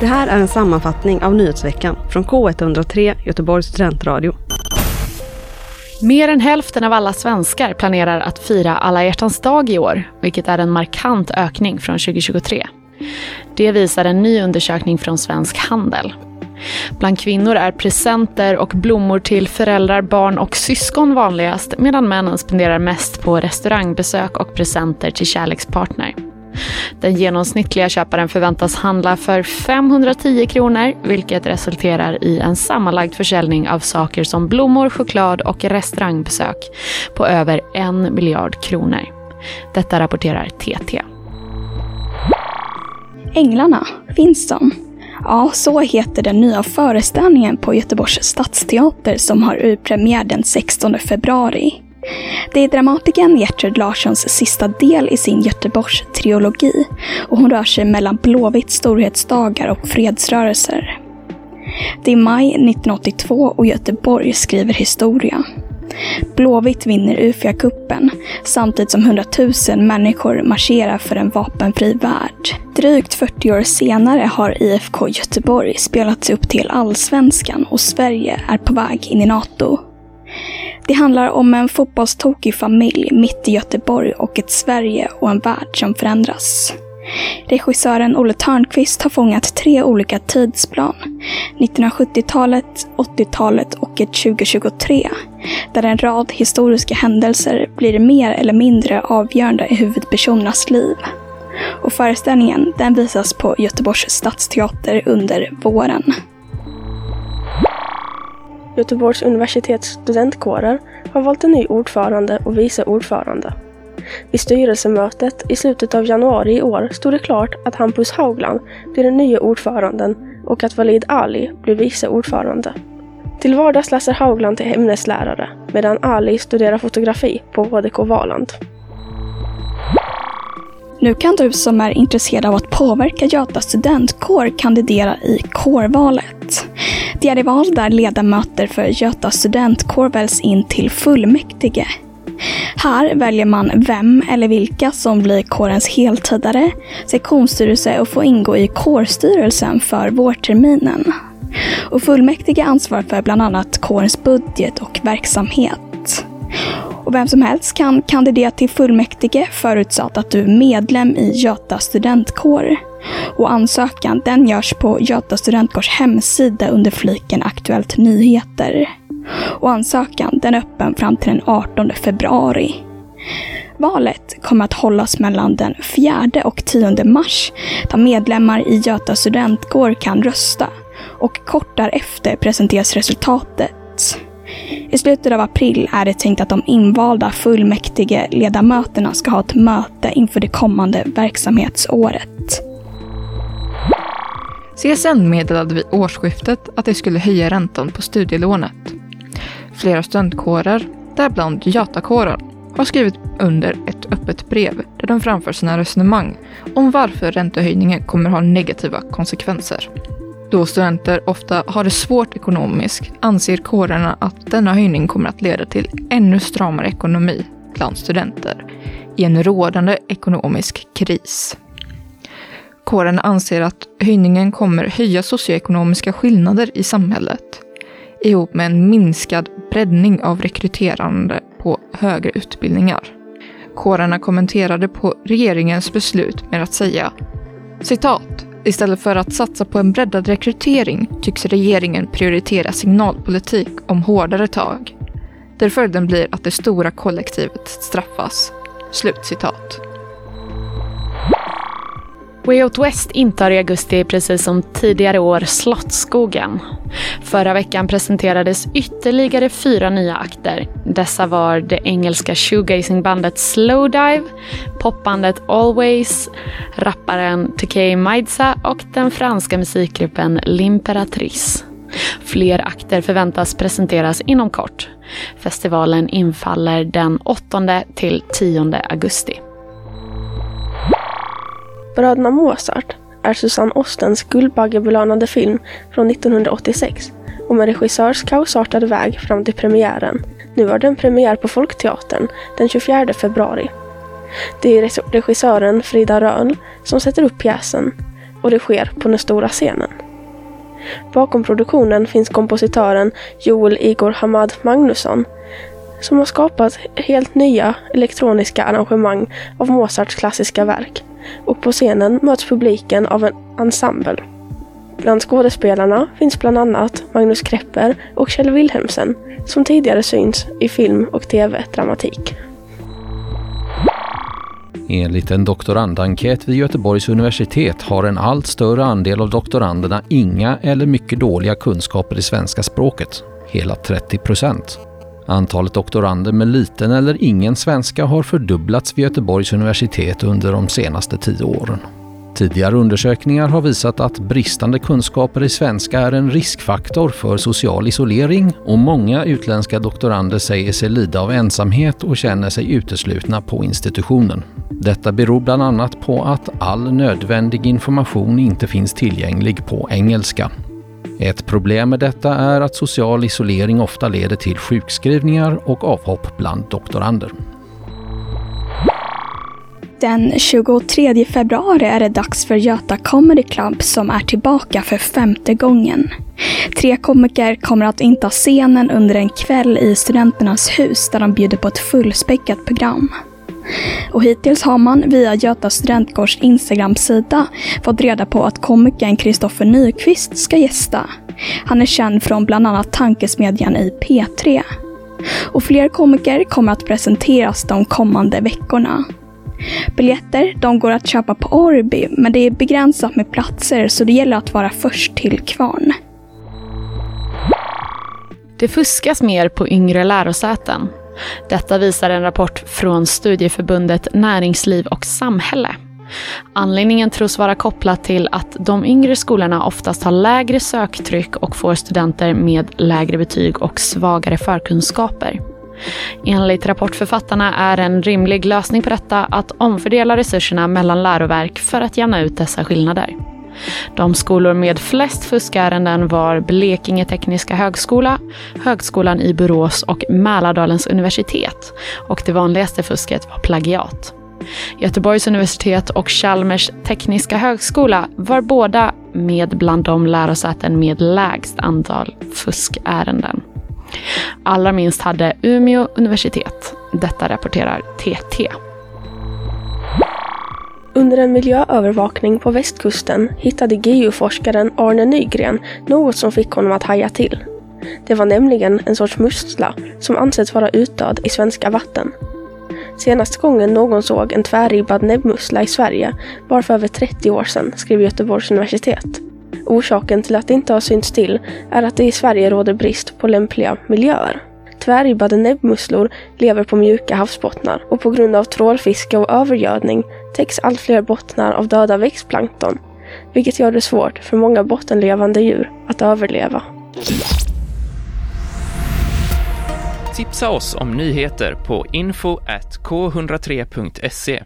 Det här är en sammanfattning av nyhetsveckan från K103 Göteborgs studentradio. Mer än hälften av alla svenskar planerar att fira alla hjärtans dag i år, vilket är en markant ökning från 2023. Det visar en ny undersökning från Svensk Handel. Bland kvinnor är presenter och blommor till föräldrar, barn och syskon vanligast medan männen spenderar mest på restaurangbesök och presenter till kärlekspartner. Den genomsnittliga köparen förväntas handla för 510 kronor vilket resulterar i en sammanlagd försäljning av saker som blommor, choklad och restaurangbesök på över en miljard kronor. Detta rapporterar TT. Änglarna, finns de? Ja, så heter den nya föreställningen på Göteborgs stadsteater som har urpremiär den 16 februari. Det är dramatikern Gertrud Larssons sista del i sin Göteborgs-trilogi och hon rör sig mellan Blåvitts storhetsdagar och fredsrörelser. Det är maj 1982 och Göteborg skriver historia. Blåvitt vinner Ufia-kuppen samtidigt som hundratusen människor marscherar för en vapenfri värld. Drygt 40 år senare har IFK Göteborg spelats upp till allsvenskan och Sverige är på väg in i NATO. Det handlar om en fotbollstokig familj mitt i Göteborg och ett Sverige och en värld som förändras. Regissören Olle Törnqvist har fångat tre olika tidsplan. 1970-talet, 80-talet och ett 2023. Där en rad historiska händelser blir mer eller mindre avgörande i huvudpersonernas liv. Och föreställningen den visas på Göteborgs stadsteater under våren. Göteborgs universitets studentkårer har valt en ny ordförande och vice ordförande. Vid styrelsemötet i slutet av januari i år stod det klart att Hampus Haugland blir den nya ordföranden och att Walid Ali blir vice ordförande. Till vardags läser Haugland till ämneslärare medan Ali studerar fotografi på HDK Valand. Nu kan du som är intresserad av att påverka Göta studentkår kandidera i kårvalet. Det är det val där ledamöter för Göta studentkår väljs in till fullmäktige. Här väljer man vem eller vilka som blir kårens heltidare, sektionsstyrelse och får ingå i kårstyrelsen för vårterminen. Och fullmäktige ansvarar för bland annat kårens budget och verksamhet. Och vem som helst kan kandidera till fullmäktige förutsatt att du är medlem i Göta studentkår. Och ansökan den görs på Göta studentkårs hemsida under fliken Aktuellt nyheter. Och ansökan den är öppen fram till den 18 februari. Valet kommer att hållas mellan den 4 och 10 mars där medlemmar i Göta studentkår kan rösta och kort därefter presenteras resultatet. I slutet av april är det tänkt att de invalda fullmäktige ledamöterna ska ha ett möte inför det kommande verksamhetsåret. CSN meddelade vid årsskiftet att de skulle höja räntan på studielånet. Flera studentkårer, däribland Götakåren, har skrivit under ett öppet brev där de framför sina resonemang om varför räntehöjningen kommer ha negativa konsekvenser. Då studenter ofta har det svårt ekonomiskt anser kårerna att denna höjning kommer att leda till ännu stramare ekonomi bland studenter i en rådande ekonomisk kris. Kåren anser att höjningen kommer höja socioekonomiska skillnader i samhället ihop med en minskad breddning av rekryterande på högre utbildningar. Kårerna kommenterade på regeringens beslut med att säga citat Istället för att satsa på en breddad rekrytering tycks regeringen prioritera signalpolitik om hårdare tag. Där följden blir att det stora kollektivet straffas. Slutcitat. Way Out West intar i augusti, precis som tidigare år, Slottsskogen. Förra veckan presenterades ytterligare fyra nya akter. Dessa var det engelska shoegazingbandet Slowdive, popbandet Always, rapparen TK Maidza och den franska musikgruppen L'Imperatrice. Fler akter förväntas presenteras inom kort. Festivalen infaller den 8 till 10 augusti. Bröderna Mozart är Susanne Ostens Guldbaggebelönade film från 1986 om en regissörs kaosartade väg fram till premiären. Nu har den premiär på Folkteatern den 24 februari. Det är regissören Frida Röhl som sätter upp pjäsen och det sker på den stora scenen. Bakom produktionen finns kompositören Joel Igor Hamad Magnusson som har skapat helt nya elektroniska arrangemang av Mozarts klassiska verk. Och på scenen möts publiken av en ensemble. Bland skådespelarna finns bland annat Magnus Krepper och Kjell Wilhelmsen som tidigare syns i film och tv-dramatik. Enligt en doktorandenkät vid Göteborgs universitet har en allt större andel av doktoranderna inga eller mycket dåliga kunskaper i svenska språket, hela 30 procent. Antalet doktorander med liten eller ingen svenska har fördubblats vid Göteborgs universitet under de senaste tio åren. Tidigare undersökningar har visat att bristande kunskaper i svenska är en riskfaktor för social isolering och många utländska doktorander säger sig lida av ensamhet och känner sig uteslutna på institutionen. Detta beror bland annat på att all nödvändig information inte finns tillgänglig på engelska. Ett problem med detta är att social isolering ofta leder till sjukskrivningar och avhopp bland doktorander. Den 23 februari är det dags för Göta Comedy Club som är tillbaka för femte gången. Tre komiker kommer att inta scenen under en kväll i Studenternas hus där de bjuder på ett fullspäckat program. Och hittills har man via Göta studentkårs Instagram-sida fått reda på att komikern Kristoffer Nyqvist ska gästa. Han är känd från bland annat Tankesmedjan i P3. Och fler komiker kommer att presenteras de kommande veckorna. Biljetter de går att köpa på Orbi, men det är begränsat med platser så det gäller att vara först till kvarn. Det fuskas mer på yngre lärosäten. Detta visar en rapport från studieförbundet Näringsliv och samhälle. Anledningen tros vara kopplat till att de yngre skolorna oftast har lägre söktryck och får studenter med lägre betyg och svagare förkunskaper. Enligt rapportförfattarna är en rimlig lösning på detta att omfördela resurserna mellan läroverk för att jämna ut dessa skillnader. De skolor med flest fuskärenden var Blekinge Tekniska Högskola, Högskolan i Borås och Mälardalens universitet. Och det vanligaste fusket var plagiat. Göteborgs universitet och Chalmers tekniska högskola var båda med bland de lärosäten med lägst antal fuskärenden. Allra minst hade Umeå universitet. Detta rapporterar TT. Under en miljöövervakning på västkusten hittade geoforskaren Arne Nygren något som fick honom att haja till. Det var nämligen en sorts mussla som ansetts vara utdöd i svenska vatten. Senaste gången någon såg en tvärribbad näbbmussla i Sverige var för över 30 år sedan, skrev Göteborgs universitet. Orsaken till att det inte har synts till är att det i Sverige råder brist på lämpliga miljöer. Tvärribbade näbbmusslor lever på mjuka havsbottnar och på grund av trålfiske och övergödning täcks allt fler bottnar av döda växtplankton, vilket gör det svårt för många bottenlevande djur att överleva. Tipsa oss om nyheter på info k103.se.